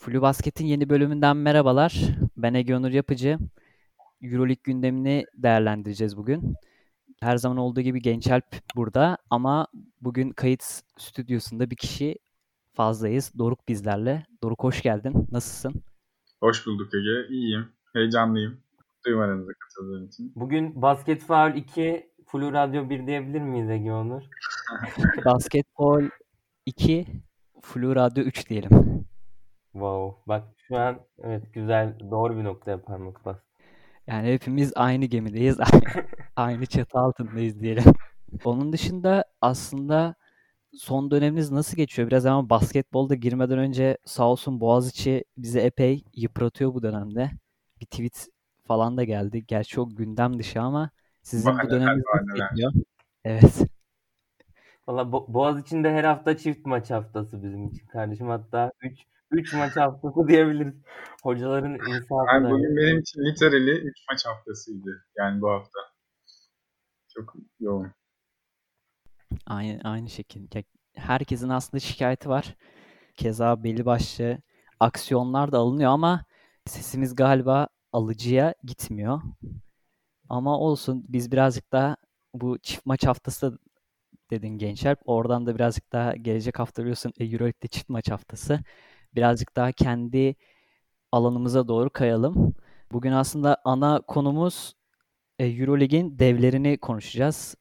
Flu Basket'in yeni bölümünden merhabalar. Ben Ege Onur Yapıcı. Euroleague gündemini değerlendireceğiz bugün. Her zaman olduğu gibi Gençalp burada ama bugün kayıt stüdyosunda bir kişi fazlayız. Doruk bizlerle. Doruk hoş geldin. Nasılsın? Hoş bulduk Ege. İyiyim. Heyecanlıyım. Mutluyum aranıza katıldığın için. Bugün Basket Faul 2 Flu Radyo 1 diyebilir miyiz Ege Onur? Basketbol 2 Flu Radyo 3 diyelim. Wow. Bak şu an evet güzel doğru bir noktaya parmak bas. Yani hepimiz aynı gemideyiz. aynı çatı altındayız diyelim. Onun dışında aslında son döneminiz nasıl geçiyor? Biraz ama basketbolda girmeden önce sağ olsun Boğaziçi bizi epey yıpratıyor bu dönemde. Bir tweet falan da geldi. Gerçi o gündem dışı ama sizin bu döneminiz nasıl geçiyor? Evet. Valla Bo- Boğaz içinde her hafta çift maç haftası bizim için kardeşim. Hatta 3 3 maç haftası diyebiliriz. Hocaların insafına. Yani bugün benim için literally 3 maç haftasıydı. Yani bu hafta. Çok yoğun. Aynı, aynı şekilde. Herkesin aslında şikayeti var. Keza belli başlı aksiyonlar da alınıyor ama sesimiz galiba alıcıya gitmiyor. Ama olsun biz birazcık daha bu çift maç haftası dedin gençler. Oradan da birazcık daha gelecek hafta biliyorsun Euroleague'de çift maç haftası. Birazcık daha kendi alanımıza doğru kayalım. Bugün aslında ana konumuz Euroleague'in devlerini konuşacağız.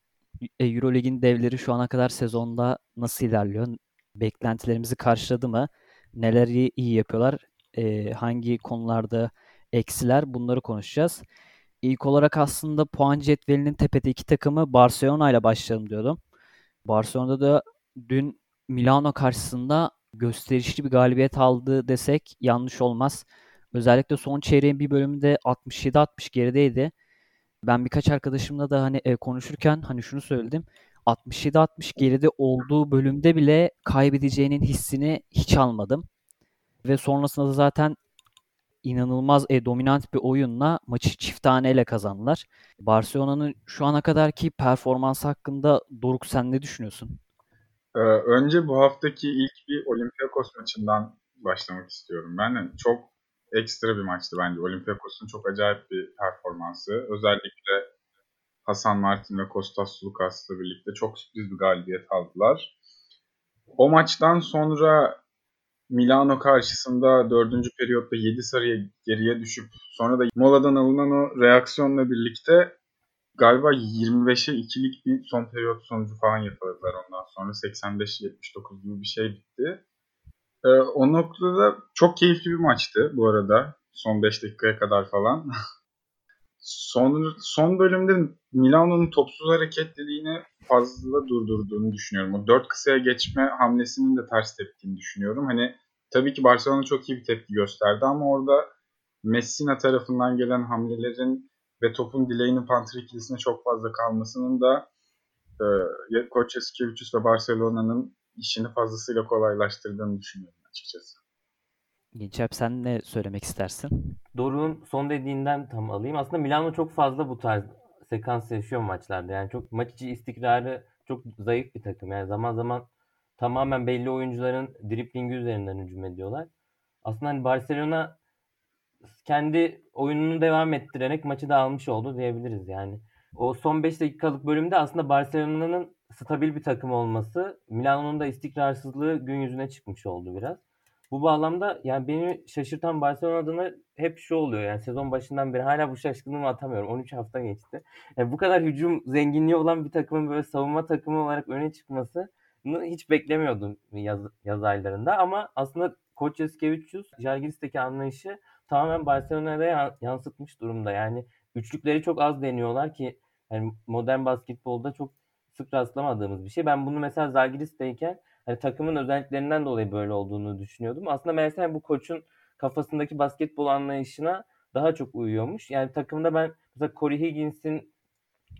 Euroleague'in devleri şu ana kadar sezonda nasıl ilerliyor? Beklentilerimizi karşıladı mı? Neleri iyi yapıyorlar? E, hangi konularda eksiler? Bunları konuşacağız. İlk olarak aslında puan cetvelinin tepede iki takımı Barcelona ile başlayalım diyordum. Barcelona'da da dün Milano karşısında gösterişli bir galibiyet aldı desek yanlış olmaz. Özellikle son çeyreğin bir bölümünde 67-60 gerideydi. Ben birkaç arkadaşımla da hani e, konuşurken hani şunu söyledim. 67-60 geride olduğu bölümde bile kaybedeceğinin hissini hiç almadım. Ve sonrasında da zaten inanılmaz e, dominant bir oyunla maçı çift taneyle kazandılar. Barcelona'nın şu ana kadarki performans hakkında Doruk sen ne düşünüyorsun? Ee, önce bu haftaki ilk bir Olympiakos maçından başlamak istiyorum. Ben de çok ekstra bir maçtı bence. Olympiakos'un çok acayip bir performansı. Özellikle Hasan Martin ve Kostas Lukas'la birlikte çok sürpriz bir galibiyet aldılar. O maçtan sonra Milano karşısında 4. periyotta 7 sarıya geriye düşüp sonra da moladan alınan o reaksiyonla birlikte galiba 25'e 2'lik bir son periyot sonucu falan yakaladılar ondan sonra 85-79 gibi bir şey bitti. Ee, o noktada çok keyifli bir maçtı bu arada. Son 5 dakikaya kadar falan. son, son bölümde Milano'nun topsuz hareketliliğini fazla durdurduğunu düşünüyorum. O 4 kısaya geçme hamlesinin de ters tepkini düşünüyorum. Hani tabii ki Barcelona çok iyi bir tepki gösterdi ama orada Messina tarafından gelen hamlelerin ve topun dileğinin Panther ikilisine çok fazla kalmasının da e, Koç Eskevicius ve Barcelona'nın işini fazlasıyla kolaylaştırdığını düşünüyorum açıkçası. Gençep sen ne söylemek istersin? Doruk'un son dediğinden tam alayım. Aslında Milano çok fazla bu tarz sekans yaşıyor maçlarda. Yani çok maç içi istikrarı çok zayıf bir takım. Yani zaman zaman tamamen belli oyuncuların driplingi üzerinden hücum ediyorlar. Aslında hani Barcelona kendi oyununu devam ettirerek maçı da almış oldu diyebiliriz yani. O son 5 dakikalık bölümde aslında Barcelona'nın stabil bir takım olması, Milano'nun da istikrarsızlığı gün yüzüne çıkmış oldu biraz. Bu bağlamda yani beni şaşırtan Barcelona adına hep şu oluyor yani sezon başından beri hala bu şaşkınlığımı atamıyorum. 13 hafta geçti. Yani bu kadar hücum zenginliği olan bir takımın böyle savunma takımı olarak öne çıkması hiç beklemiyordum yaz, yaz aylarında ama aslında Koç Eskevicius Jalgiris'teki anlayışı tamamen Barcelona'da yansıtmış durumda. Yani üçlükleri çok az deniyorlar ki yani modern basketbolda çok sık rastlamadığımız bir şey. Ben bunu mesela Zalgiris'teyken hani takımın özelliklerinden dolayı böyle olduğunu düşünüyordum. Aslında mesela bu koçun kafasındaki basketbol anlayışına daha çok uyuyormuş. Yani takımda ben mesela Corey Higgins'in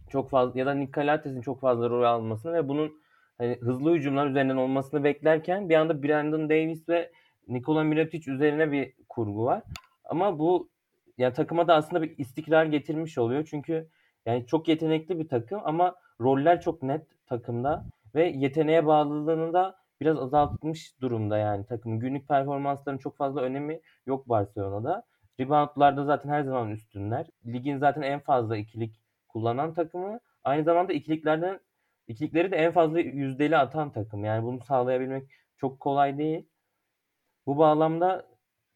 çok fazla ya da Nick Calates'in çok fazla rol almasını ve bunun hani hızlı hücumlar üzerinden olmasını beklerken bir anda Brandon Davis ve Nikola Mirotic üzerine bir kurgu var. Ama bu yani takıma da aslında bir istikrar getirmiş oluyor. Çünkü yani çok yetenekli bir takım ama roller çok net takımda ve yeteneğe bağlılığını da biraz azaltmış durumda yani takım. Günlük performansların çok fazla önemi yok Barcelona'da. Reboundlarda zaten her zaman üstünler. Ligin zaten en fazla ikilik kullanan takımı. Aynı zamanda ikiliklerden ikilikleri de en fazla yüzdeli atan takım. Yani bunu sağlayabilmek çok kolay değil. Bu bağlamda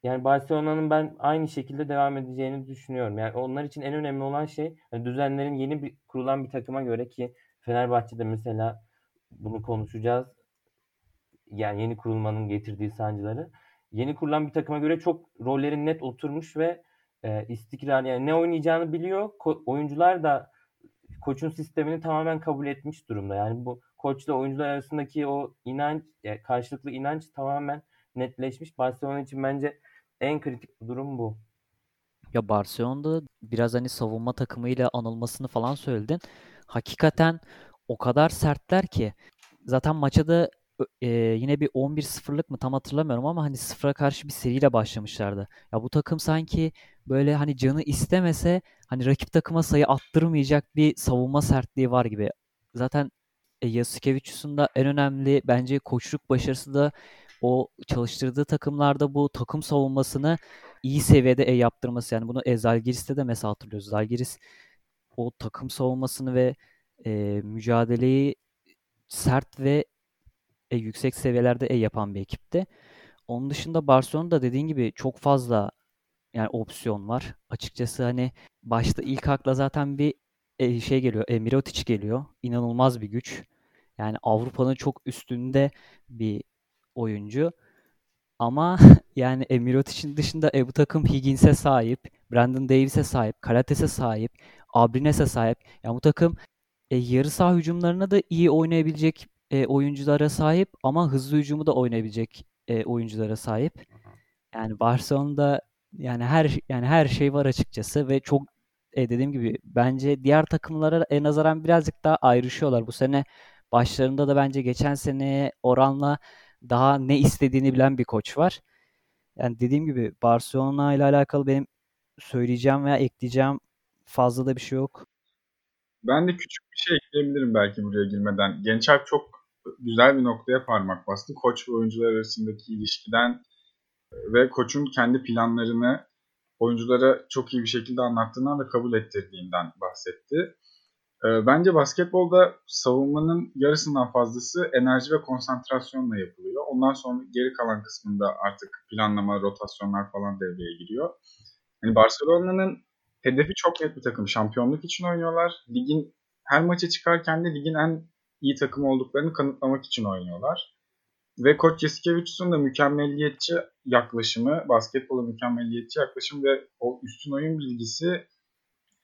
yani Barcelona'nın ben aynı şekilde devam edeceğini düşünüyorum. Yani onlar için en önemli olan şey yani düzenlerin yeni bir kurulan bir takıma göre ki Fenerbahçe'de mesela bunu konuşacağız. Yani yeni kurulmanın getirdiği sancıları. Yeni kurulan bir takıma göre çok rollerin net oturmuş ve e, istikrar yani ne oynayacağını biliyor. Ko- oyuncular da koçun sistemini tamamen kabul etmiş durumda. Yani bu koçla oyuncular arasındaki o inanç, yani karşılıklı inanç tamamen netleşmiş. Barcelona için bence en kritik durum bu. Ya Barcelona'da biraz hani savunma takımıyla anılmasını falan söyledin. Hakikaten o kadar sertler ki zaten maça da e, yine bir 11-0'lık mı tam hatırlamıyorum ama hani sıfıra karşı bir seriyle başlamışlardı. Ya bu takım sanki böyle hani canı istemese hani rakip takıma sayı attırmayacak bir savunma sertliği var gibi. Zaten e, Yasikevicius'un da en önemli bence koçluk başarısı da o çalıştırdığı takımlarda bu takım savunmasını iyi seviyede e yaptırması. Yani bunu e, de mesela hatırlıyoruz. Zalgiris o takım savunmasını ve e, mücadeleyi sert ve e, yüksek seviyelerde e yapan bir ekipti. Onun dışında Barcelona'da dediğin gibi çok fazla yani opsiyon var. Açıkçası hani başta ilk akla zaten bir e, şey geliyor. E, Mirotic geliyor. İnanılmaz bir güç. Yani Avrupa'nın çok üstünde bir oyuncu. Ama yani Emirat için dışında e, bu takım Higgins'e sahip, Brandon Davis'e sahip, Kalates'e sahip, Abrines'e sahip. Yani bu takım e, yarı saha hücumlarına da iyi oynayabilecek e, oyunculara sahip ama hızlı hücumu da oynayabilecek e, oyunculara sahip. Yani Barcelona'da yani her yani her şey var açıkçası ve çok e, dediğim gibi bence diğer takımlara en nazaran birazcık daha ayrışıyorlar. Bu sene başlarında da bence geçen seneye oranla daha ne istediğini bilen bir koç var. Yani dediğim gibi Barcelona ile alakalı benim söyleyeceğim veya ekleyeceğim fazla da bir şey yok. Ben de küçük bir şey ekleyebilirim belki buraya girmeden. Gençer çok güzel bir noktaya parmak bastı. Koç ve oyuncular arasındaki ilişkiden ve koçun kendi planlarını oyunculara çok iyi bir şekilde anlattığından ve kabul ettirdiğinden bahsetti. Ee, bence basketbolda savunmanın yarısından fazlası enerji ve konsantrasyonla yapılıyor. Ondan sonra geri kalan kısmında artık planlama, rotasyonlar falan devreye giriyor. Yani Barcelona'nın hedefi çok net bir takım. Şampiyonluk için oynuyorlar. Ligin her maça çıkarken de ligin en iyi takım olduklarını kanıtlamak için oynuyorlar. Ve Koç Jasikevicius'un da mükemmelliyetçi yaklaşımı, basketbola mükemmelliyetçi yaklaşım ve o üstün oyun bilgisi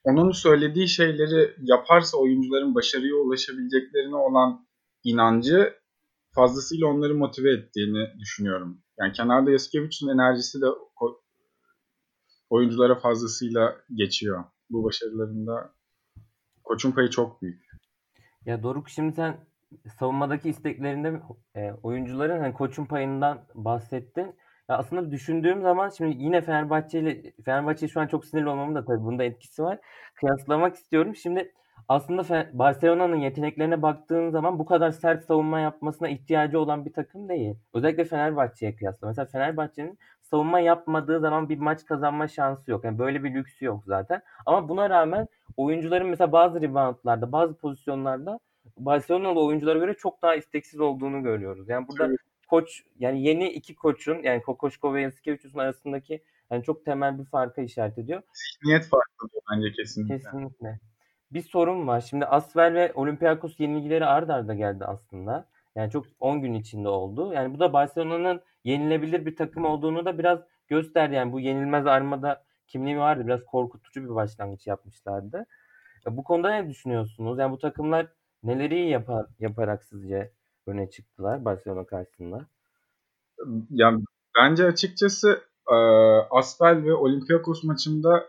onun söylediği şeyleri yaparsa oyuncuların başarıya ulaşabileceklerine olan inancı fazlasıyla onları motive ettiğini düşünüyorum. Yani kenarda Yasikevicius'un enerjisi de oyunculara fazlasıyla geçiyor. Bu başarılarında koçun payı çok büyük. Ya Doruk şimdi sen savunmadaki isteklerinde e, oyuncuların hani koçun payından bahsettin. Ya aslında düşündüğüm zaman şimdi yine Fenerbahçe ile Fenerbahçe şu an çok sinirli olmamın da tabii bunda etkisi var. Kıyaslamak istiyorum. Şimdi aslında Barcelona'nın yeteneklerine baktığın zaman bu kadar sert savunma yapmasına ihtiyacı olan bir takım değil. Özellikle Fenerbahçe'ye kıyasla. Mesela Fenerbahçe'nin savunma yapmadığı zaman bir maç kazanma şansı yok. Yani böyle bir lüksü yok zaten. Ama buna rağmen oyuncuların mesela bazı reboundlarda, bazı pozisyonlarda Barcelona'lı oyunculara göre çok daha isteksiz olduğunu görüyoruz. Yani burada evet koç yani yeni iki koçun yani Kokoşko ve Yasikevicius'un arasındaki yani çok temel bir farka işaret ediyor. Zihniyet farklı bence kesinlikle. Kesinlikle. Bir sorun var. Şimdi Asvel ve Olympiakos yenilgileri ard arda geldi aslında. Yani çok 10 gün içinde oldu. Yani bu da Barcelona'nın yenilebilir bir takım olduğunu da biraz gösterdi. Yani bu yenilmez armada kimliği vardı. Biraz korkutucu bir başlangıç yapmışlardı. Bu konuda ne düşünüyorsunuz? Yani bu takımlar neleri yapar, yaparak sizce öne çıktılar Barcelona karşısında? Yani bence açıkçası e, Asfel ve Olympiakos maçında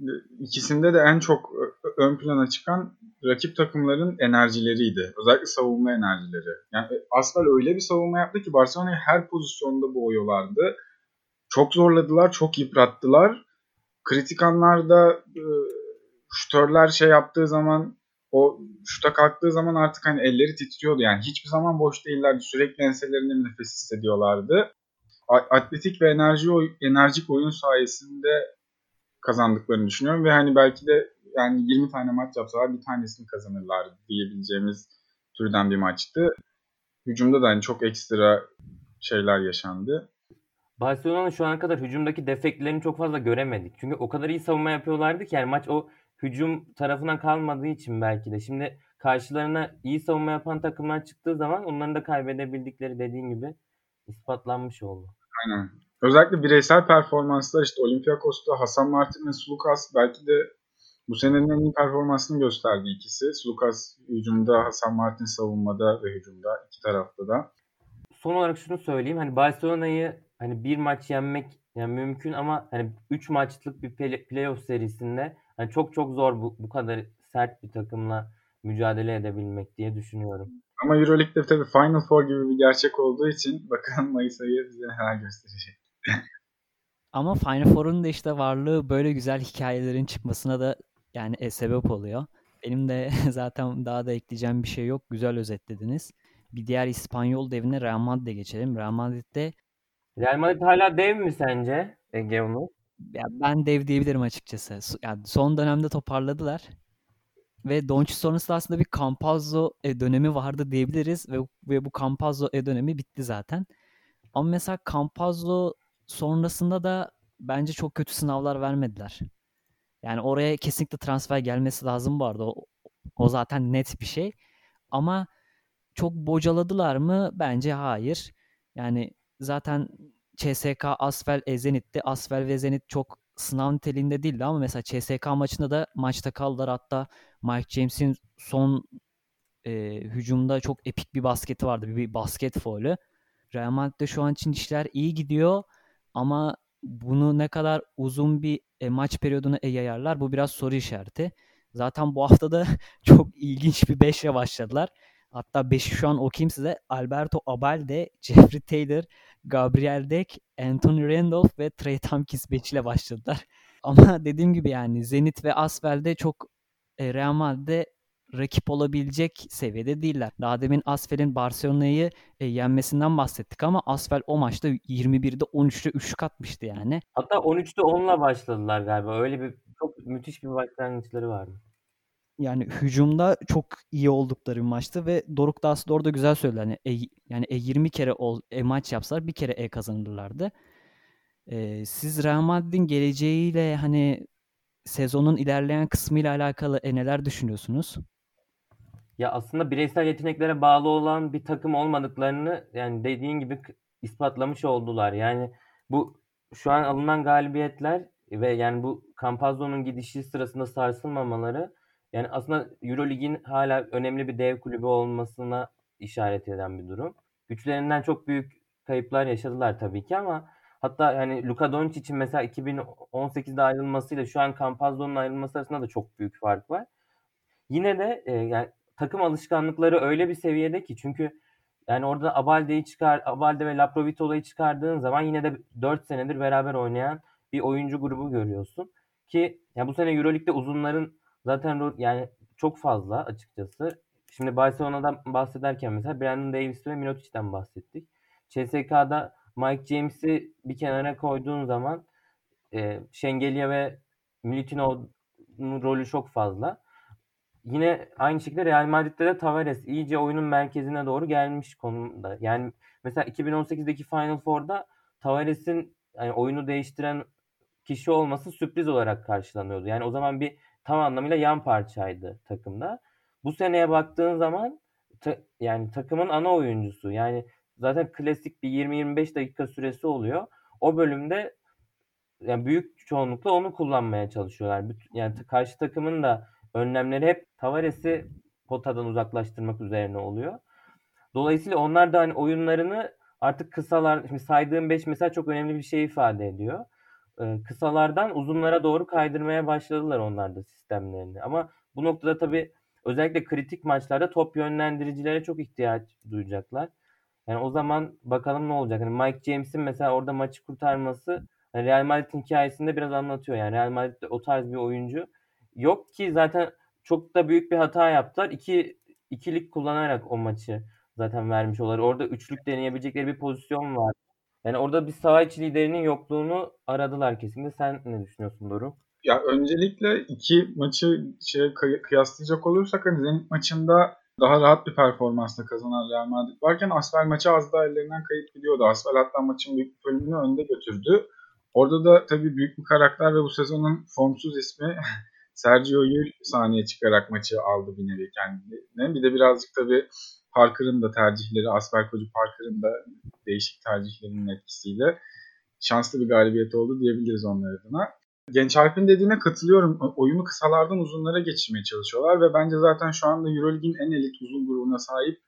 e, ikisinde de en çok ön plana çıkan rakip takımların enerjileriydi. Özellikle savunma enerjileri. Yani e, Asfel öyle bir savunma yaptı ki Barcelona'yı her pozisyonda boğuyorlardı. Çok zorladılar, çok yıprattılar. Kritik anlarda şütörler şey yaptığı zaman o şuta kalktığı zaman artık hani elleri titriyordu. Yani hiçbir zaman boş değillerdi. Sürekli enselerinde nefes hissediyorlardı. Atletik ve enerji enerjik oyun sayesinde kazandıklarını düşünüyorum ve hani belki de yani 20 tane maç yapsalar bir tanesini kazanırlar diyebileceğimiz türden bir maçtı. Hücumda da hani çok ekstra şeyler yaşandı. Barcelona'nın şu ana kadar hücumdaki defeklerini çok fazla göremedik. Çünkü o kadar iyi savunma yapıyorlardı ki yani maç o hücum tarafından kalmadığı için belki de. Şimdi karşılarına iyi savunma yapan takımlar çıktığı zaman onların da kaybedebildikleri dediğin gibi ispatlanmış oldu. Aynen. Özellikle bireysel performanslar işte Olympiakos'ta Hasan Martin ve Sulukas belki de bu senenin en iyi performansını gösterdi ikisi. Sulukas hücumda, Hasan Martin savunmada ve hücumda iki tarafta da. Son olarak şunu söyleyeyim. Hani Barcelona'yı hani bir maç yenmek yani mümkün ama hani 3 maçlık bir play- playoff serisinde hani çok çok zor bu, bu kadar sert bir takımla mücadele edebilmek diye düşünüyorum. Ama Euroleague'de tabii Final Four gibi bir gerçek olduğu için bakalım Mayıs ayı bize neler gösterecek. Ama Final Four'un da işte varlığı böyle güzel hikayelerin çıkmasına da yani e, sebep oluyor. Benim de zaten daha da ekleyeceğim bir şey yok. Güzel özetlediniz. Bir diğer İspanyol devine Real Madrid'e geçelim. Real Madrid'de Real Madrid hala dev mi sence Ege Onur? ya ben dev diyebilirim açıkçası. Yani son dönemde toparladılar. Ve Doncic sonrası aslında bir Campazzo e, dönemi vardı diyebiliriz ve, ve bu Campazzo e dönemi bitti zaten. Ama mesela Campazzo sonrasında da bence çok kötü sınavlar vermediler. Yani oraya kesinlikle transfer gelmesi lazım arada. O, o zaten net bir şey. Ama çok bocaladılar mı? Bence hayır. Yani zaten CSK, Asfel, Ezenit'ti. Asfel ve Zenit çok sınav niteliğinde değildi ama mesela CSK maçında da maçta kaldılar. Hatta Mike James'in son e, hücumda çok epik bir basketi vardı. Bir, bir basket faulü. Real Madrid'de şu an için işler iyi gidiyor ama bunu ne kadar uzun bir e, maç periyoduna e, yayarlar bu biraz soru işareti. Zaten bu hafta da çok ilginç bir 5'le başladılar. Hatta 5'i şu an okuyayım size. Alberto Abalde, Jeffrey Taylor, Gabriel Deck, Anthony Randolph ve Trey Tompkins 5 ile başladılar. Ama dediğim gibi yani Zenit ve Asfel'de çok e, Real Madrid'de rakip olabilecek seviyede değiller. Daha demin Asfel'in Barcelona'yı e, yenmesinden bahsettik ama Asfel o maçta 21'de 13'te 3 katmıştı yani. Hatta 13'te 10'la başladılar galiba. Öyle bir çok müthiş bir başlangıçları vardı. Yani hücumda çok iyi oldukları bir maçtı ve Doruk da aslında orada güzel söyledi. Hani e, yani e 20 kere ol, e maç yapsalar bir kere e kazanırlardı. E, siz Real Madrid'in geleceğiyle hani sezonun ilerleyen kısmıyla alakalı e, neler düşünüyorsunuz? Ya aslında bireysel yeteneklere bağlı olan bir takım olmadıklarını yani dediğin gibi ispatlamış oldular. Yani bu şu an alınan galibiyetler ve yani bu Campazzo'nun gidişi sırasında sarsılmamaları yani aslında Eurolig'in hala önemli bir dev kulübü olmasına işaret eden bir durum. Güçlerinden çok büyük kayıplar yaşadılar tabii ki ama hatta yani Luka Doncic'in mesela 2018'de ayrılmasıyla şu an Campazzo'nun ayrılması arasında da çok büyük fark var. Yine de e, yani takım alışkanlıkları öyle bir seviyede ki çünkü yani orada Abalde'yi çıkar, Abalde ve Laprovitola'yı çıkardığın zaman yine de 4 senedir beraber oynayan bir oyuncu grubu görüyorsun. Ki yani bu sene Euroleague'de uzunların zaten yani çok fazla açıkçası. Şimdi Barcelona'dan bahsederken mesela Brandon Davis ve Minotic'den bahsettik. CSK'da Mike James'i bir kenara koyduğun zaman e, Şengelya ve Milutinov'un rolü çok fazla. Yine aynı şekilde Real Madrid'de de Tavares iyice oyunun merkezine doğru gelmiş konumda. Yani mesela 2018'deki Final Four'da Tavares'in yani oyunu değiştiren kişi olması sürpriz olarak karşılanıyordu. Yani o zaman bir tam anlamıyla yan parçaydı takımda. Bu seneye baktığın zaman ta, yani takımın ana oyuncusu. Yani zaten klasik bir 20-25 dakika süresi oluyor. O bölümde yani büyük çoğunlukla onu kullanmaya çalışıyorlar. Yani karşı takımın da önlemleri hep Tavares'i potadan uzaklaştırmak üzerine oluyor. Dolayısıyla onlar da hani oyunlarını artık kısalar, şimdi saydığım 5 mesela çok önemli bir şey ifade ediyor. Kısalardan uzunlara doğru kaydırmaya başladılar onlar da sistemlerini. Ama bu noktada tabii özellikle kritik maçlarda top yönlendiricilere çok ihtiyaç duyacaklar. Yani o zaman bakalım ne olacak. Yani Mike James'in mesela orada maçı kurtarması yani Real Madrid'in hikayesinde biraz anlatıyor. Yani Real Madrid'de o tarz bir oyuncu yok ki zaten çok da büyük bir hata yaptılar. İki ikilik kullanarak o maçı zaten vermiş olar. Orada üçlük deneyebilecekleri bir pozisyon var. Yani orada bir saha içi liderinin yokluğunu aradılar kesinlikle. Sen ne düşünüyorsun Doruk? Ya öncelikle iki maçı şey kıyaslayacak olursak hani Zenit maçında daha rahat bir performansla kazanan Real Madrid varken Asfel maçı az daha ellerinden kayıp gidiyordu. Asfel hatta maçın büyük bir bölümünü önde götürdü. Orada da tabii büyük bir karakter ve bu sezonun formsuz ismi Sergio Yul sahneye çıkarak maçı aldı bir nevi kendine. Bir de birazcık tabii Parker'ın da tercihleri, Asper Kocu Parker'ın da değişik tercihlerinin etkisiyle şanslı bir galibiyet oldu diyebiliriz onlar adına. Genç Alp'in dediğine katılıyorum. Oyunu kısalardan uzunlara geçirmeye çalışıyorlar ve bence zaten şu anda Euroleague'in en elit uzun grubuna sahip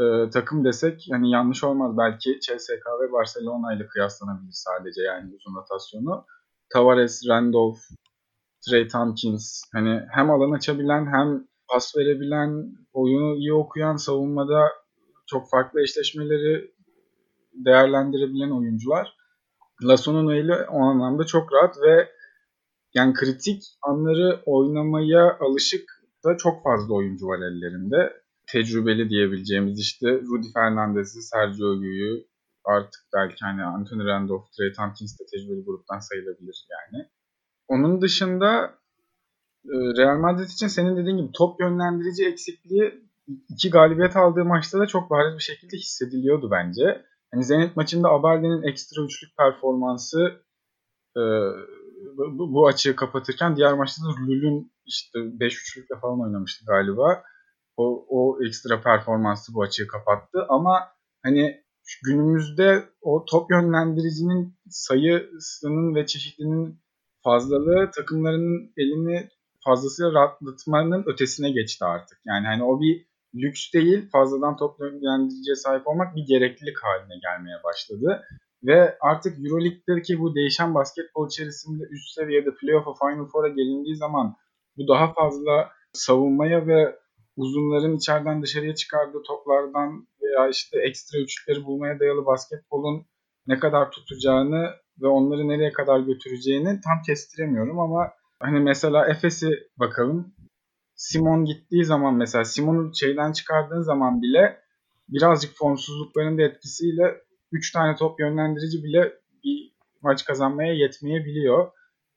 e, takım desek yani yanlış olmaz. Belki CSK ve Barcelona ile kıyaslanabilir sadece yani uzun rotasyonu. Tavares, Randolph, Trey Tompkins hani hem alan açabilen hem pas verebilen, oyunu iyi okuyan, savunmada çok farklı eşleşmeleri değerlendirebilen oyuncular. Lasso'nun eli o anlamda çok rahat ve yani kritik anları oynamaya alışık da çok fazla oyuncu var ellerinde. Tecrübeli diyebileceğimiz işte Rudy Fernandez'i, Sergio Agu'yu artık belki hani Anthony Randolph, Trey Tompkins de tecrübeli gruptan sayılabilir yani. Onun dışında e, Real Madrid için senin dediğin gibi top yönlendirici eksikliği iki galibiyet aldığı maçta da çok bariz bir şekilde hissediliyordu bence. Hani Zenit maçında Abalde'nin ekstra üçlük performansı e, bu, bu açığı kapatırken diğer maçta da Lül'ün işte 5 üçlükle falan oynamıştı galiba. O, o ekstra performansı bu açığı kapattı ama hani günümüzde o top yönlendiricinin sayısının ve çeşitliliğinin fazlalığı takımlarının elini fazlasıyla rahatlatmanın ötesine geçti artık. Yani hani o bir lüks değil, fazladan top yönlendiriciye sahip olmak bir gereklilik haline gelmeye başladı. Ve artık Euroleague'deki bu değişen basketbol içerisinde üst seviyede playoff'a, Final Four'a gelindiği zaman bu daha fazla savunmaya ve uzunların içeriden dışarıya çıkardığı toplardan veya işte ekstra üçlükleri bulmaya dayalı basketbolun ne kadar tutacağını ve onları nereye kadar götüreceğini tam kestiremiyorum ama hani mesela Efes'i bakalım. Simon gittiği zaman mesela Simon'u şeyden çıkardığın zaman bile birazcık formsuzlukların da etkisiyle 3 tane top yönlendirici bile bir maç kazanmaya yetmeyebiliyor.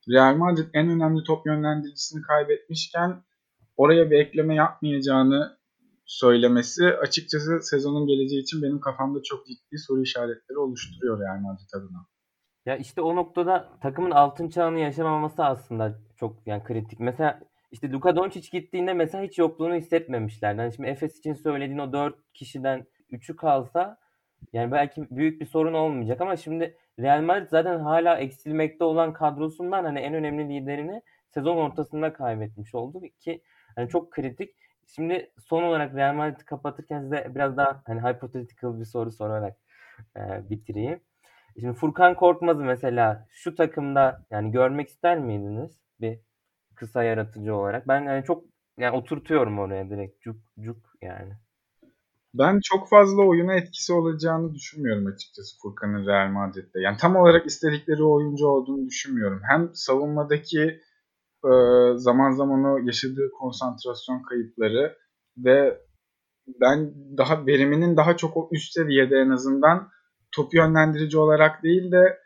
Real Madrid en önemli top yönlendiricisini kaybetmişken oraya bir ekleme yapmayacağını söylemesi açıkçası sezonun geleceği için benim kafamda çok ciddi soru işaretleri oluşturuyor Real Madrid adına. Ya işte o noktada takımın altın çağını yaşamaması aslında çok yani kritik. Mesela işte Luka Doncic gittiğinde mesela hiç yokluğunu hissetmemişlerdi. Yani şimdi Efes için söylediğin o 4 kişiden 3'ü kalsa yani belki büyük bir sorun olmayacak ama şimdi Real Madrid zaten hala eksilmekte olan kadrosundan hani en önemli liderini sezon ortasında kaybetmiş oldu ki hani çok kritik. Şimdi son olarak Real Madrid'i kapatırken size biraz daha hani hypothetical bir soru sorarak e, bitireyim. Şimdi Furkan Korkmaz'ı mesela şu takımda yani görmek ister miydiniz bir kısa yaratıcı olarak? Ben yani çok yani oturtuyorum oraya direkt cuk cuk yani. Ben çok fazla oyuna etkisi olacağını düşünmüyorum açıkçası Furkan'ın Real Madrid'de. Yani tam olarak istedikleri oyuncu olduğunu düşünmüyorum. Hem savunmadaki e, zaman zaman o yaşadığı konsantrasyon kayıpları ve ben daha veriminin daha çok o üst seviyede en azından top yönlendirici olarak değil de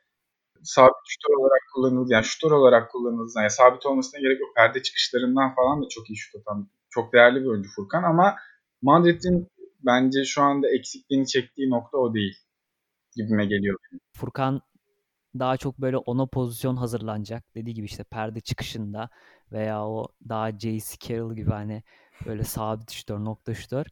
sabit şutör olarak kullanıldı. Yani şutör olarak kullanıldı. Yani sabit olmasına gerek yok. Perde çıkışlarından falan da çok iyi şut atan çok değerli bir oyuncu Furkan ama Madrid'in bence şu anda eksikliğini çektiği nokta o değil gibime geliyor. Furkan daha çok böyle ona pozisyon hazırlanacak. Dediği gibi işte perde çıkışında veya o daha J.C. Carroll gibi hani böyle sabit şutör, nokta şutör.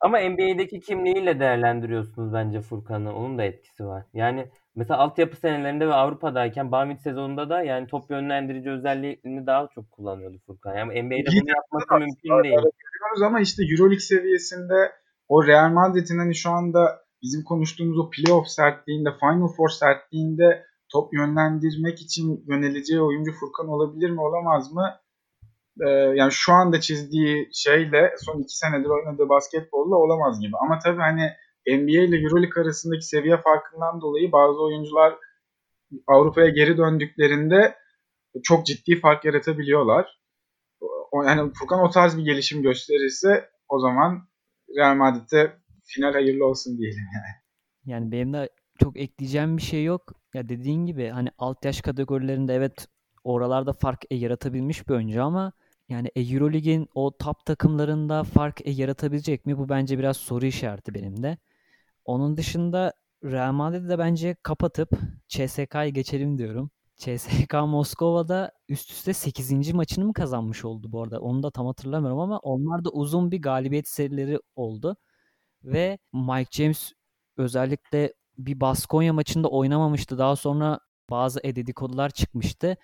Ama NBA'deki kimliğiyle değerlendiriyorsunuz bence Furkan'ı. Onun da etkisi var. Yani mesela altyapı senelerinde ve Avrupa'dayken Bamit sezonunda da yani top yönlendirici özelliğini daha çok kullanıyordu Furkan. Yani NBA'de bunu yapması mümkün değil. Görüyoruz ama işte EuroLeague seviyesinde o Real Madrid'in hani şu anda bizim konuştuğumuz o playoff sertliğinde, Final Four sertliğinde top yönlendirmek için yöneleceği oyuncu Furkan olabilir mi olamaz mı? Ee, yani şu anda çizdiği şeyle son iki senedir oynadığı basketbolla olamaz gibi. Ama tabii hani NBA ile Euroleague arasındaki seviye farkından dolayı bazı oyuncular Avrupa'ya geri döndüklerinde çok ciddi fark yaratabiliyorlar. yani Furkan o tarz bir gelişim gösterirse o zaman Real Madrid'e final hayırlı olsun diyelim yani. Yani benim de çok ekleyeceğim bir şey yok. Ya dediğin gibi hani alt yaş kategorilerinde evet oralarda fark e, yaratabilmiş bir oyuncu ama yani e, Eurolig'in o top takımlarında fark e, yaratabilecek mi? Bu bence biraz soru işareti benim de. Onun dışında Real Madrid'i de bence kapatıp CSK'yı geçelim diyorum. CSK Moskova'da üst üste 8. maçını mı kazanmış oldu bu arada? Onu da tam hatırlamıyorum ama onlar da uzun bir galibiyet serileri oldu. Ve Mike James özellikle bir Baskonya maçında oynamamıştı. Daha sonra bazı e dedikodular çıkmıştı.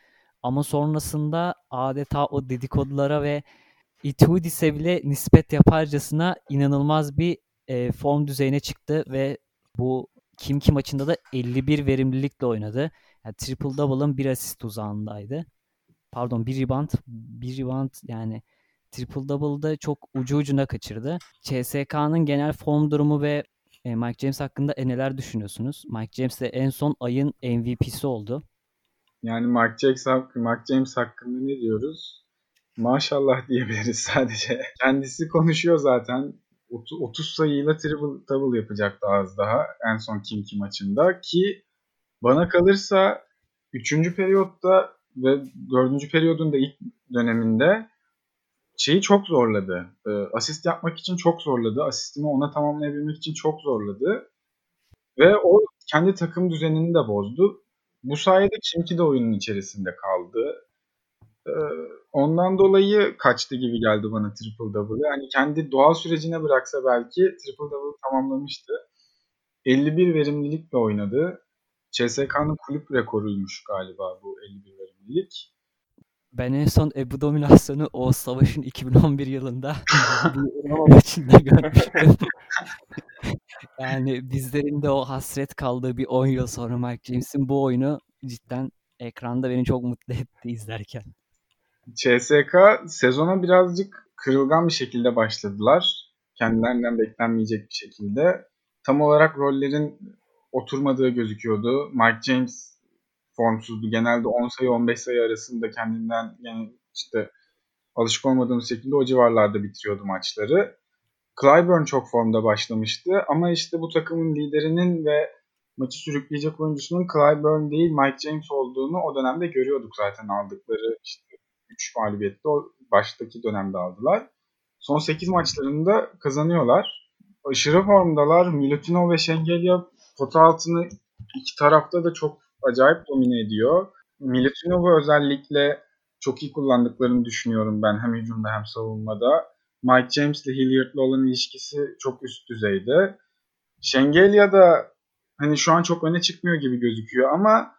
Ama sonrasında adeta o dedikodulara ve Itudis'e bile nispet yaparcasına inanılmaz bir e, form düzeyine çıktı ve bu Kimki maçında da 51 verimlilikle oynadı. Yani triple double'ın bir asist uzağındaydı. Pardon bir rebound, bir rebound yani triple double'da çok ucu ucuna kaçırdı. CSK'nın genel form durumu ve e, Mike James hakkında e, neler düşünüyorsunuz? Mike James de en son ayın MVP'si oldu. Yani Mike James, Mike James hakkında ne diyoruz? Maşallah diyebiliriz sadece. Kendisi konuşuyor zaten. 30 sayıyla triple double yapacaktı az daha en son Kimki maçında ki bana kalırsa 3. periyotta ve 4. periyodun da ilk döneminde şeyi çok zorladı. E, asist yapmak için çok zorladı. Asistini ona tamamlayabilmek için çok zorladı. Ve o kendi takım düzenini de bozdu. Bu sayede Kimki de oyunun içerisinde kaldı. E, ondan dolayı kaçtı gibi geldi bana triple double. Yani kendi doğal sürecine bıraksa belki triple double tamamlamıştı. 51 verimlilikle oynadı. CSK'nın kulüp rekoruymuş galiba bu 51 verimlilik. Ben en son Ebu dominasyonu o savaşın 2011 yılında bir maçında görmüştüm. yani bizlerin de o hasret kaldığı bir 10 yıl sonra Mike James'in bu oyunu cidden ekranda beni çok mutlu etti izlerken. CSK sezona birazcık kırılgan bir şekilde başladılar. Kendilerinden beklenmeyecek bir şekilde. Tam olarak rollerin oturmadığı gözüküyordu. Mike James formsuzdu. Genelde 10 sayı 15 sayı arasında kendinden yani işte alışık olmadığımız şekilde o civarlarda bitiriyordu maçları. Clyburn çok formda başlamıştı ama işte bu takımın liderinin ve maçı sürükleyecek oyuncusunun Clyburn değil Mike James olduğunu o dönemde görüyorduk zaten aldıkları işte 3 mağlubiyette o baştaki dönemde aldılar. Son 8 maçlarında kazanıyorlar. Aşırı formdalar. Milutinov ve Şengelya pota altını iki tarafta da çok acayip domine ediyor. Milutinov'u özellikle çok iyi kullandıklarını düşünüyorum ben hem hücumda hem savunmada. Mike James ile Hilliard'la olan ilişkisi çok üst düzeyde. Şengelya da hani şu an çok öne çıkmıyor gibi gözüküyor ama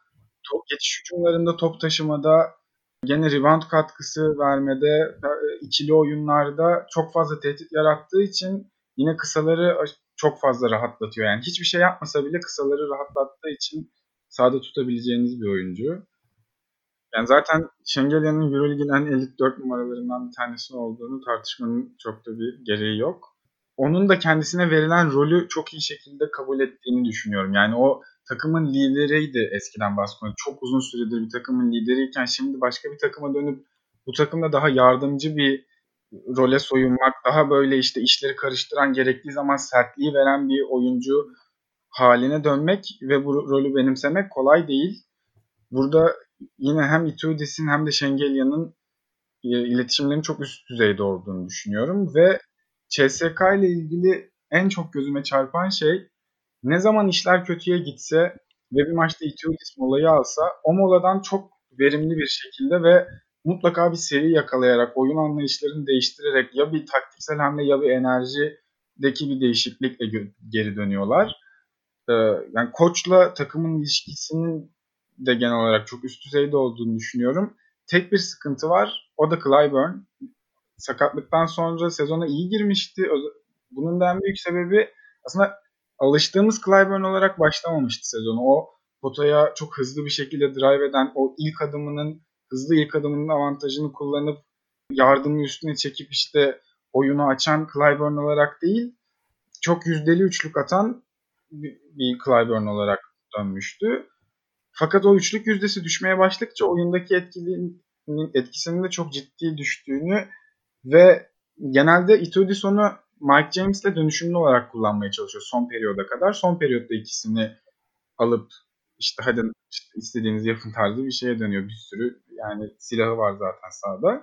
top geçiş hücumlarında top taşımada gene rebound katkısı vermede ikili oyunlarda çok fazla tehdit yarattığı için yine kısaları çok fazla rahatlatıyor. Yani hiçbir şey yapmasa bile kısaları rahatlattığı için sağda tutabileceğiniz bir oyuncu. Yani zaten Şengelya'nın Euroleague'in en elit 4 numaralarından bir tanesi olduğunu tartışmanın çok da bir gereği yok. Onun da kendisine verilen rolü çok iyi şekilde kabul ettiğini düşünüyorum. Yani o takımın lideriydi eskiden Baskonya. Çok uzun süredir bir takımın lideriyken şimdi başka bir takıma dönüp bu takımda daha yardımcı bir role soyunmak, daha böyle işte işleri karıştıran, gerektiği zaman sertliği veren bir oyuncu haline dönmek ve bu rolü benimsemek kolay değil. Burada yine hem Itudis'in hem de Şengelya'nın e, iletişimlerin çok üst düzeyde olduğunu düşünüyorum ve CSK ile ilgili en çok gözüme çarpan şey ne zaman işler kötüye gitse ve bir maçta Itudis molayı alsa o moladan çok verimli bir şekilde ve mutlaka bir seri yakalayarak, oyun anlayışlarını değiştirerek ya bir taktiksel hamle ya bir enerjideki bir değişiklikle geri dönüyorlar. Ee, yani koçla takımın ilişkisinin de genel olarak çok üst düzeyde olduğunu düşünüyorum. Tek bir sıkıntı var. O da Clyburn. Sakatlıktan sonra sezona iyi girmişti. Bunun da en büyük sebebi aslında alıştığımız Clyburn olarak başlamamıştı sezonu. O potaya çok hızlı bir şekilde drive eden o ilk adımının hızlı ilk adımının avantajını kullanıp yardımı üstüne çekip işte oyunu açan Clyburn olarak değil çok yüzdeli üçlük atan bir Clyburn olarak dönmüştü. Fakat o üçlük yüzdesi düşmeye başladıkça oyundaki etkinin etkisinin de çok ciddi düştüğünü Ve genelde Itudison'u Mike James'le dönüşümlü olarak kullanmaya çalışıyor son periyoda kadar. Son periyotta ikisini alıp işte hadi işte istediğiniz yapın tarzı bir şeye dönüyor bir sürü. Yani silahı var zaten sahada.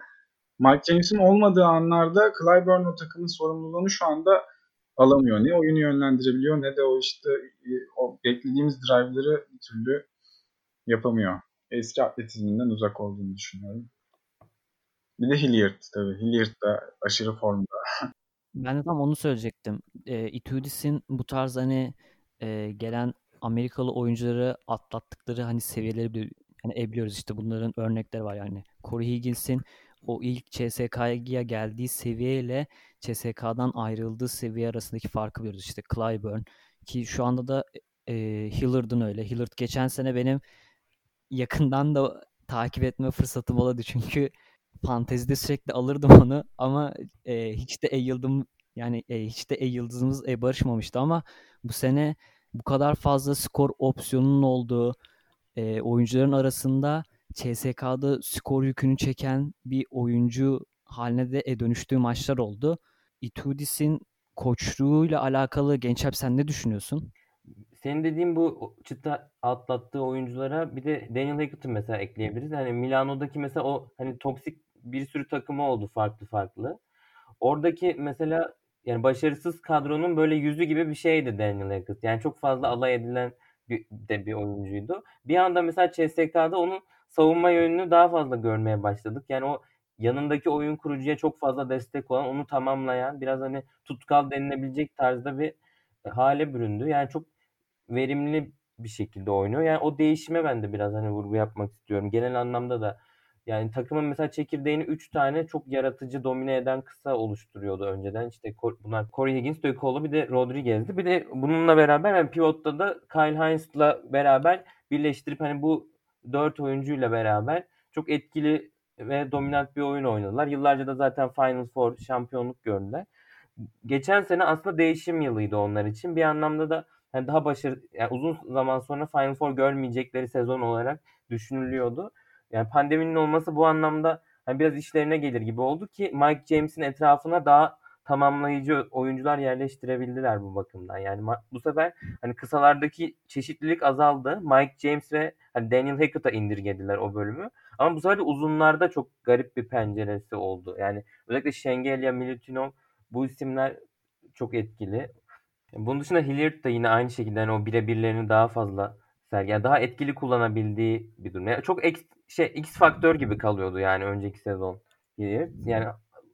Mike James'in olmadığı anlarda Clyburn o takımın sorumluluğunu şu anda alamıyor. Ne oyunu yönlendirebiliyor ne de o işte e, o beklediğimiz drive'ları bir türlü yapamıyor. Eski atletizminden uzak olduğunu düşünüyorum. Bir de Hilliard tabii. Hilliard da aşırı formda. Ben de tam onu söyleyecektim. E, Itudis'in bu tarz hani e, gelen Amerikalı oyuncuları atlattıkları hani seviyeleri bir hani ebiliyoruz işte bunların örnekleri var yani. Corey Higgins'in o ilk CSK'ya geldiği seviyeyle CSK'dan ayrıldığı seviye arasındaki farkı biliyoruz. İşte Clyburn ki şu anda da e, Hillard'ın öyle. Hillard geçen sene benim yakından da takip etme fırsatım oldu çünkü fantezide sürekli alırdım onu ama e, hiç de e yıldım yani e, hiç de e yıldızımız e barışmamıştı ama bu sene bu kadar fazla skor opsiyonunun olduğu e, oyuncuların arasında CSK'da skor yükünü çeken bir oyuncu haline de e, dönüştüğü maçlar oldu. Itudis'in koçluğuyla alakalı Gençep sen ne düşünüyorsun? Senin dediğin bu çıta atlattığı oyunculara bir de Daniel Hackett'ı mesela ekleyebiliriz. Yani Milano'daki mesela o hani toksik bir sürü takımı oldu farklı farklı. Oradaki mesela yani başarısız kadronun böyle yüzü gibi bir şeydi Daniel Hackett. Yani çok fazla alay edilen bir, de bir oyuncuydu. Bir anda mesela CSK'da onun savunma yönünü daha fazla görmeye başladık. Yani o yanındaki oyun kurucuya çok fazla destek olan, onu tamamlayan, biraz hani tutkal denilebilecek tarzda bir hale büründü. Yani çok verimli bir şekilde oynuyor. Yani o değişime ben de biraz hani vurgu yapmak istiyorum. Genel anlamda da yani takımın mesela çekirdeğini 3 tane çok yaratıcı domine eden kısa oluşturuyordu önceden. İşte bunlar Corey Higgins, Dökoğlu bir de Rodriguez'di. Bir de bununla beraber yani pivotta da Kyle Hines'la beraber birleştirip hani bu 4 oyuncuyla beraber çok etkili ve dominant bir oyun oynadılar. Yıllarca da zaten Final Four şampiyonluk gördüler. Geçen sene aslında değişim yılıydı onlar için. Bir anlamda da yani daha başarı yani uzun zaman sonra Final Four görmeyecekleri sezon olarak düşünülüyordu. Yani pandeminin olması bu anlamda hani biraz işlerine gelir gibi oldu ki Mike James'in etrafına daha tamamlayıcı oyuncular yerleştirebildiler bu bakımdan. Yani bu sefer hani kısalardaki çeşitlilik azaldı. Mike James ve hani Daniel Hackett'a indirgediler o bölümü. Ama bu sefer de uzunlarda çok garip bir penceresi oldu. Yani özellikle Şengelya, Milutinov bu isimler çok etkili. Bunun dışında Hilliard da yine aynı şekilde yani o birebirlerini daha fazla sergi. Yani daha etkili kullanabildiği bir durum. Yani çok X, şey X faktör gibi kalıyordu yani önceki sezon. Yani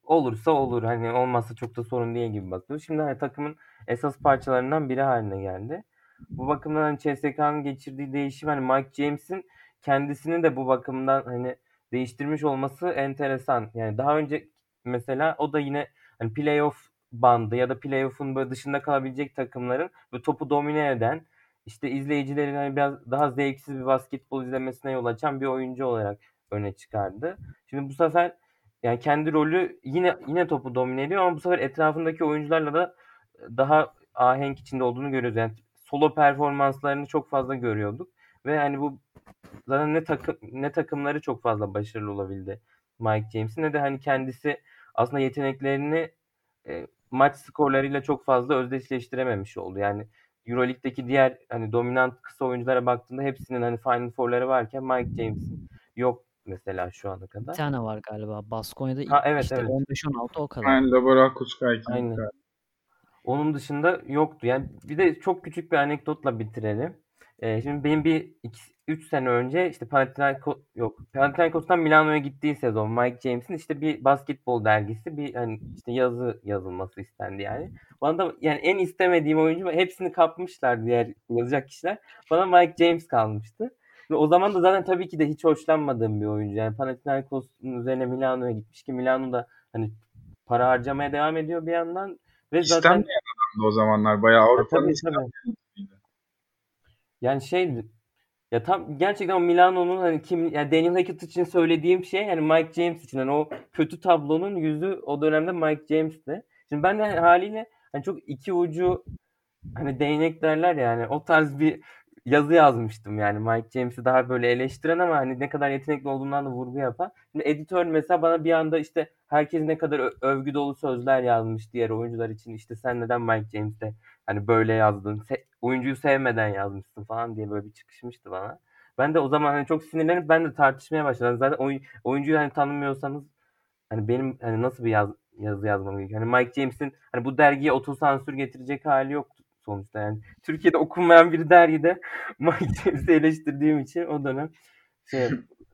olursa olur. Hani olmazsa çok da sorun değil gibi bakıyor. Şimdi hani takımın esas parçalarından biri haline geldi. Bu bakımdan hani CSK'nın geçirdiği değişim hani Mike James'in kendisini de bu bakımdan hani değiştirmiş olması enteresan. Yani daha önce mesela o da yine hani playoff bandı ya da playoff'un böyle dışında kalabilecek takımların ve topu domine eden işte izleyicilerin hani biraz daha zevksiz bir basketbol izlemesine yol açan bir oyuncu olarak öne çıkardı. Şimdi bu sefer yani kendi rolü yine yine topu domine ediyor ama bu sefer etrafındaki oyuncularla da daha ahenk içinde olduğunu görüyoruz. Yani solo performanslarını çok fazla görüyorduk ve hani bu zaten ne takım ne takımları çok fazla başarılı olabildi Mike James'in ne de hani kendisi aslında yeteneklerini e, maç skorlarıyla çok fazla özdeşleştirememiş oldu. Yani EuroLeague'deki diğer hani dominant kısa oyunculara baktığında hepsinin hani Final Four'ları varken Mike James'in yok mesela şu ana kadar. Bir tane var galiba. Baskonya'da ha, evet, işte evet. 15-16 o kadar. Aynen Laboral Kuskaykin. Aynen. Onun dışında yoktu. Yani bir de çok küçük bir anekdotla bitirelim. Ee, şimdi benim bir 3 sene önce işte Panathinaikos yok Panathinaikos'tan Milano'ya gittiği sezon Mike James'in işte bir basketbol dergisi bir hani işte yazı yazılması istendi yani. Bana da yani en istemediğim oyuncu hepsini kapmışlar diğer yazacak kişiler. Bana Mike James kalmıştı. Ve o zaman da zaten tabii ki de hiç hoşlanmadığım bir oyuncu. Yani Panathinaikos'un üzerine Milano'ya gitmiş ki Milano da hani para harcamaya devam ediyor bir yandan. Ve zaten İstenmeyen adamdı o zamanlar. Bayağı Avrupa'nın tabii, tabii. Yani şey ya tam gerçekten Milano'nun hani kim yani Daniel Hackett için söylediğim şey yani Mike James için hani o kötü tablonun yüzü o dönemde Mike James'ti. Şimdi ben de haliyle hani çok iki ucu hani değnek derler yani o tarz bir yazı yazmıştım yani Mike James'i daha böyle eleştiren ama hani ne kadar yetenekli olduğundan da vurgu yapan. Şimdi editör mesela bana bir anda işte herkes ne kadar övgü dolu sözler yazmış diğer oyuncular için işte sen neden Mike James'te hani böyle yazdın se- oyuncuyu sevmeden yazmışsın falan diye böyle bir çıkışmıştı bana. Ben de o zaman hani çok sinirlenip ben de tartışmaya başladım. Zaten oy, oyuncuyu hani tanımıyorsanız hani benim hani nasıl bir yaz, yazı yazmam gerekiyor? Hani Mike James'in hani bu dergiye otosansür getirecek hali yok sonuçta yani. Türkiye'de okunmayan bir dergide Mike James'i eleştirdiğim için o dönem şey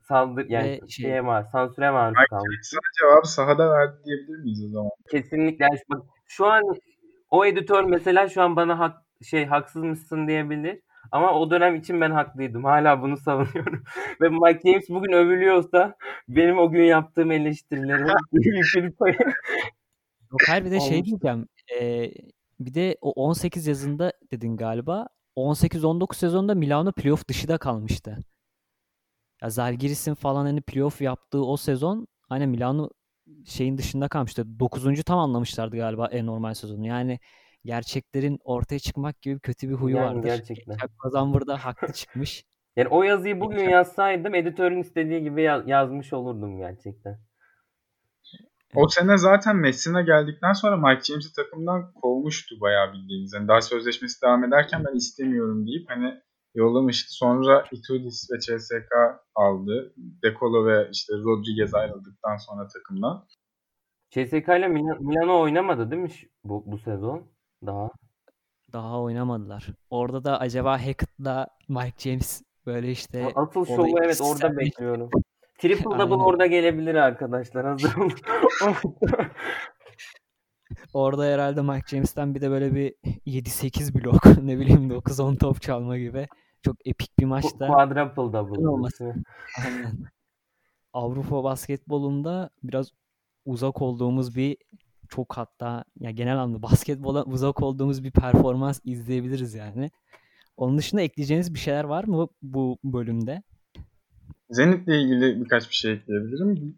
saldır yani Ve şey, şeye maruz, sansüre kalmış. Mike cevabı sahada verdi diyebilir miyiz o zaman? Kesinlikle. Yani bak, şu an o editör mesela şu an bana hak, şey haksız mısın diyebilir. Ama o dönem için ben haklıydım. Hala bunu savunuyorum. Ve Mike James bugün övülüyorsa benim o gün yaptığım payı. Yok hayır bir de şey diyeceğim. Ee, bir de o 18 yazında dedin galiba. 18-19 sezonda Milano playoff dışı da kalmıştı. Ya Zalgiris'in falan hani playoff yaptığı o sezon hani Milano şeyin dışında kalmıştı. 9. tamamlamışlardı galiba en normal sezonu. Yani gerçeklerin ortaya çıkmak gibi kötü bir huyu yani vardır. Gerçekten. Kazan burada haklı çıkmış. Yani o yazıyı bugün yazsaydım editörün istediği gibi yaz- yazmış olurdum gerçekten. O sene zaten Messina geldikten sonra Mike James'i takımdan kovmuştu bayağı bildiğiniz. Yani daha sözleşmesi devam ederken ben istemiyorum deyip hani yollamıştı. Sonra Itudis ve CSK aldı. Decolo ve işte Rodriguez ayrıldıktan sonra takımdan. CSK ile Milano oynamadı değil mi bu, bu sezon? Daha. Daha oynamadılar. Orada da acaba Hackett'la Mike James böyle işte Asıl şovu evet orada bekliyorum. Triple double orada gelebilir arkadaşlar. Hazır. Orada herhalde Mike James'ten bir de böyle bir 7-8 blok ne bileyim 9-10 top çalma gibi çok epik bir maçta. Quadruple double olması. Aynen. Avrupa basketbolunda biraz uzak olduğumuz bir çok hatta ya genel anlamda basketbola uzak olduğumuz bir performans izleyebiliriz yani. Onun dışında ekleyeceğiniz bir şeyler var mı bu bölümde? Zenit'le ilgili birkaç bir şey ekleyebilirim.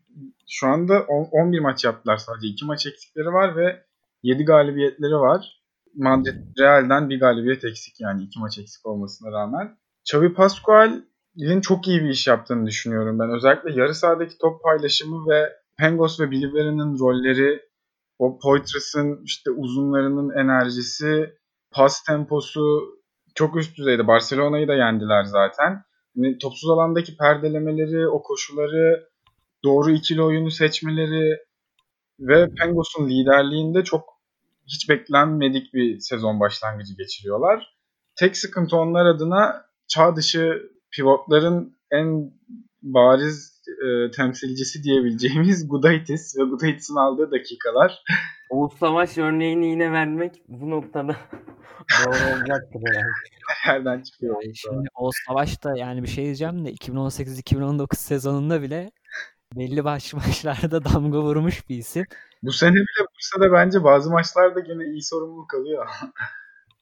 Şu anda 11 maç yaptılar sadece. 2 maç eksikleri var ve 7 galibiyetleri var. Madrid Real'den bir galibiyet eksik yani 2 maç eksik olmasına rağmen. Xavi Pascual'in çok iyi bir iş yaptığını düşünüyorum ben. Özellikle yarı sahadaki top paylaşımı ve Pengos ve Biliberi'nin rolleri, o Poitras'ın işte uzunlarının enerjisi, pas temposu çok üst düzeyde. Barcelona'yı da yendiler zaten. Yani topsuz alandaki perdelemeleri, o koşuları, doğru ikili oyunu seçmeleri ve Pengos'un liderliğinde çok hiç beklenmedik bir sezon başlangıcı geçiriyorlar. Tek sıkıntı onlar adına çağ dışı pivotların en bariz e, temsilcisi diyebileceğimiz Gudaitis ve Gudaitis'in aldığı dakikalar. Oğuz Savaş örneğini yine vermek bu noktada doğru olacaktır herhalde. Nereden çıkıyor? Yani şimdi Oğuz Savaş da yani bir şey diyeceğim de 2018-2019 sezonunda bile belli başlı maçlarda damga vurmuş bir isim. Bu sene bile vursa da bence bazı maçlarda gene iyi sorumluluk alıyor.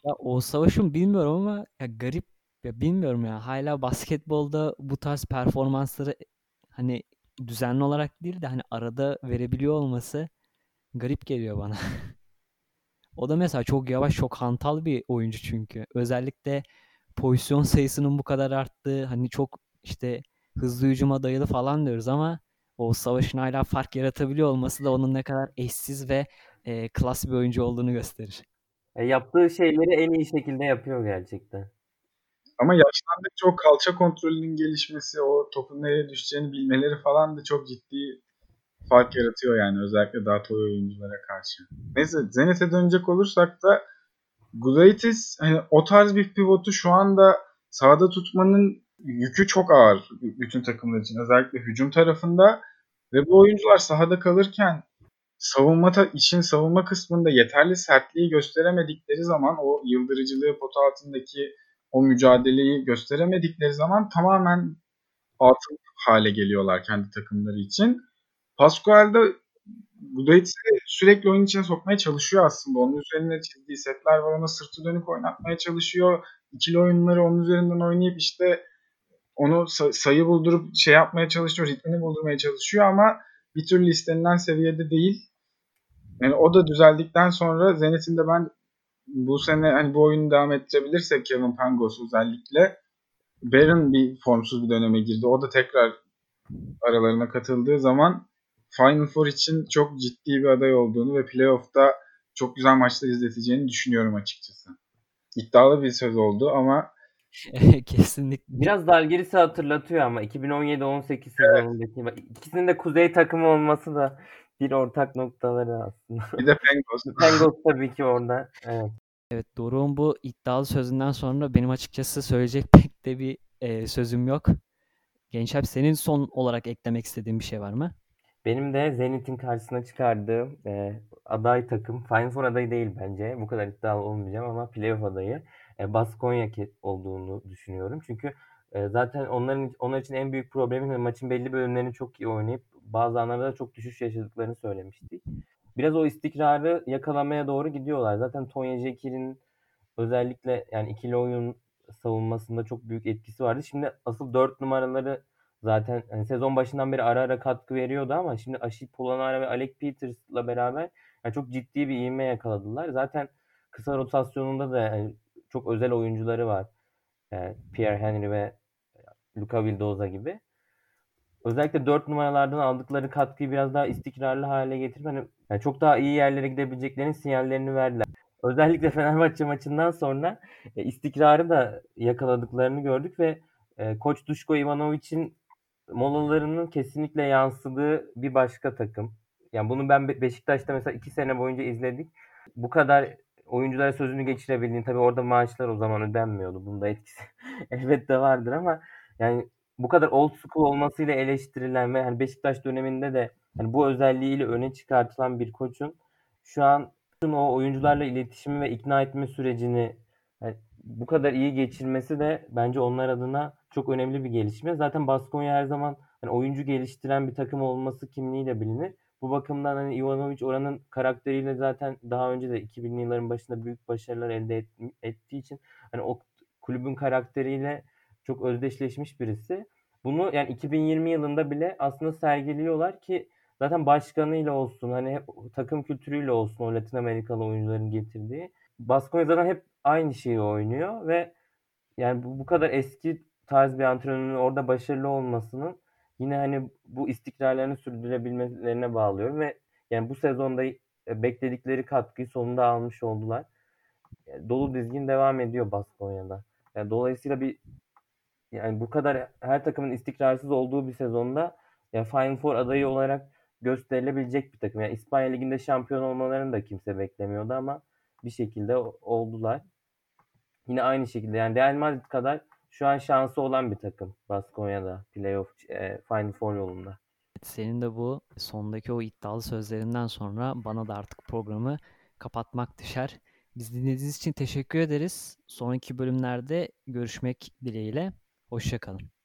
ya Oğuz Savaş'ın bilmiyorum ama ya garip ya bilmiyorum ya hala basketbolda bu tarz performansları hani düzenli olarak değil de hani arada verebiliyor olması garip geliyor bana. o da mesela çok yavaş, çok hantal bir oyuncu çünkü. Özellikle pozisyon sayısının bu kadar arttığı, hani çok işte hızlı hücuma dayalı falan diyoruz ama o savaşın hala fark yaratabiliyor olması da onun ne kadar eşsiz ve e, klas bir oyuncu olduğunu gösterir. E, yaptığı şeyleri en iyi şekilde yapıyor gerçekten. Ama yaşlandıkça o kalça kontrolünün gelişmesi, o topun nereye düşeceğini bilmeleri falan da çok ciddi fark yaratıyor yani özellikle daha toy oyunculara karşı. Neyse Zenit'e dönecek olursak da Gudaitis hani o tarz bir pivotu şu anda sahada tutmanın yükü çok ağır bütün takımlar için. Özellikle hücum tarafında ve bu oyuncular sahada kalırken savunma için savunma kısmında yeterli sertliği gösteremedikleri zaman o yıldırıcılığı pot altındaki o mücadeleyi gösteremedikleri zaman tamamen atıl hale geliyorlar kendi takımları için. Pascual da Budaitis'i sürekli oyun içine sokmaya çalışıyor aslında. Onun üzerine çizdiği setler var. Ona sırtı dönük oynatmaya çalışıyor. İkili oyunları onun üzerinden oynayıp işte onu sayı buldurup şey yapmaya çalışıyor. Ritmini buldurmaya çalışıyor ama bir türlü istenilen seviyede değil. Yani o da düzeldikten sonra Zenit'in de ben bu sene hani bu oyunu devam ettirebilirsek Kevin Pangos özellikle Baron bir formsuz bir döneme girdi. O da tekrar aralarına katıldığı zaman Final Four için çok ciddi bir aday olduğunu ve playoff'ta çok güzel maçlar izleteceğini düşünüyorum açıkçası. İddialı bir söz oldu ama Kesinlikle. Biraz Dalgiris'i hatırlatıyor ama 2017-18 sezonundaki. Evet. İkisinin de kuzey takımı olması da bir ortak noktaları aslında. Bir de Pengos. Pengos tabii ki orada. Evet. Evet Doruk'un bu iddialı sözünden sonra benim açıkçası söyleyecek pek de bir e, sözüm yok. Gençler senin son olarak eklemek istediğin bir şey var mı? Benim de Zenit'in karşısına çıkardığım e, aday takım, Final Four adayı değil bence. Bu kadar iddialı olmayacağım ama playoff adayı e, Baskonya olduğunu düşünüyorum. Çünkü e, zaten onların onlar için en büyük problemi maçın belli bölümlerini çok iyi oynayıp bazı anlarda da çok düşüş yaşadıklarını söylemiştik. Biraz o istikrarı yakalamaya doğru gidiyorlar. Zaten Tonya Jekir'in özellikle yani ikili oyun savunmasında çok büyük etkisi vardı. Şimdi asıl 4 numaraları zaten hani sezon başından beri ara ara katkı veriyordu ama şimdi Aşil Polonara ve Alec Peters'la beraber yani çok ciddi bir ivme yakaladılar. Zaten kısa rotasyonunda da yani çok özel oyuncuları var. Yani Pierre Henry ve Luca Vildoza gibi. Özellikle 4 numaralardan aldıkları katkıyı biraz daha istikrarlı hale getirip hani yani çok daha iyi yerlere gidebileceklerinin sinyallerini verdiler. Özellikle Fenerbahçe maçından sonra e, istikrarı da yakaladıklarını gördük ve e, Koç Duşko Ivanovic'in molalarının kesinlikle yansıdığı bir başka takım. Yani bunu ben Beşiktaş'ta mesela iki sene boyunca izledik. Bu kadar oyunculara sözünü geçirebildiğin tabii orada maaşlar o zaman ödenmiyordu. Bunda etkisi elbette vardır ama yani bu kadar old school olmasıyla eleştirilen ve hani Beşiktaş döneminde de hani bu özelliğiyle öne çıkartılan bir koçun şu an o oyuncularla iletişimi ve ikna etme sürecini yani bu kadar iyi geçirmesi de bence onlar adına çok önemli bir gelişme. Zaten Baskonya her zaman hani oyuncu geliştiren bir takım olması kimliğiyle bilinir. Bu bakımdan hani Ivanovic oranın karakteriyle zaten daha önce de 2000'li yılların başında büyük başarılar elde et, ettiği için hani o kulübün karakteriyle çok özdeşleşmiş birisi. Bunu yani 2020 yılında bile aslında sergiliyorlar ki zaten başkanıyla olsun hani takım kültürüyle olsun o Latin Amerikalı oyuncuların getirdiği. Baskonya zaten hep aynı şeyi oynuyor ve yani bu, bu kadar eski tarz bir antrenörün orada başarılı olmasının yine hani bu istikrarlarını sürdürebilmelerine bağlıyorum ve yani bu sezonda e, bekledikleri katkıyı sonunda almış oldular. Yani dolu dizgin devam ediyor Baskonya'da. Yani dolayısıyla bir yani bu kadar her takımın istikrarsız olduğu bir sezonda ya Final Four adayı olarak gösterilebilecek bir takım. Yani İspanya Ligi'nde şampiyon olmalarını da kimse beklemiyordu ama bir şekilde oldular. Yine aynı şekilde yani Real Madrid kadar şu an şansı olan bir takım Baskonya'da playoff e, Final Four yolunda. Senin de bu sondaki o iddialı sözlerinden sonra bana da artık programı kapatmak düşer. Biz dinlediğiniz için teşekkür ederiz. Sonraki bölümlerde görüşmek dileğiyle. Hoşçakalın.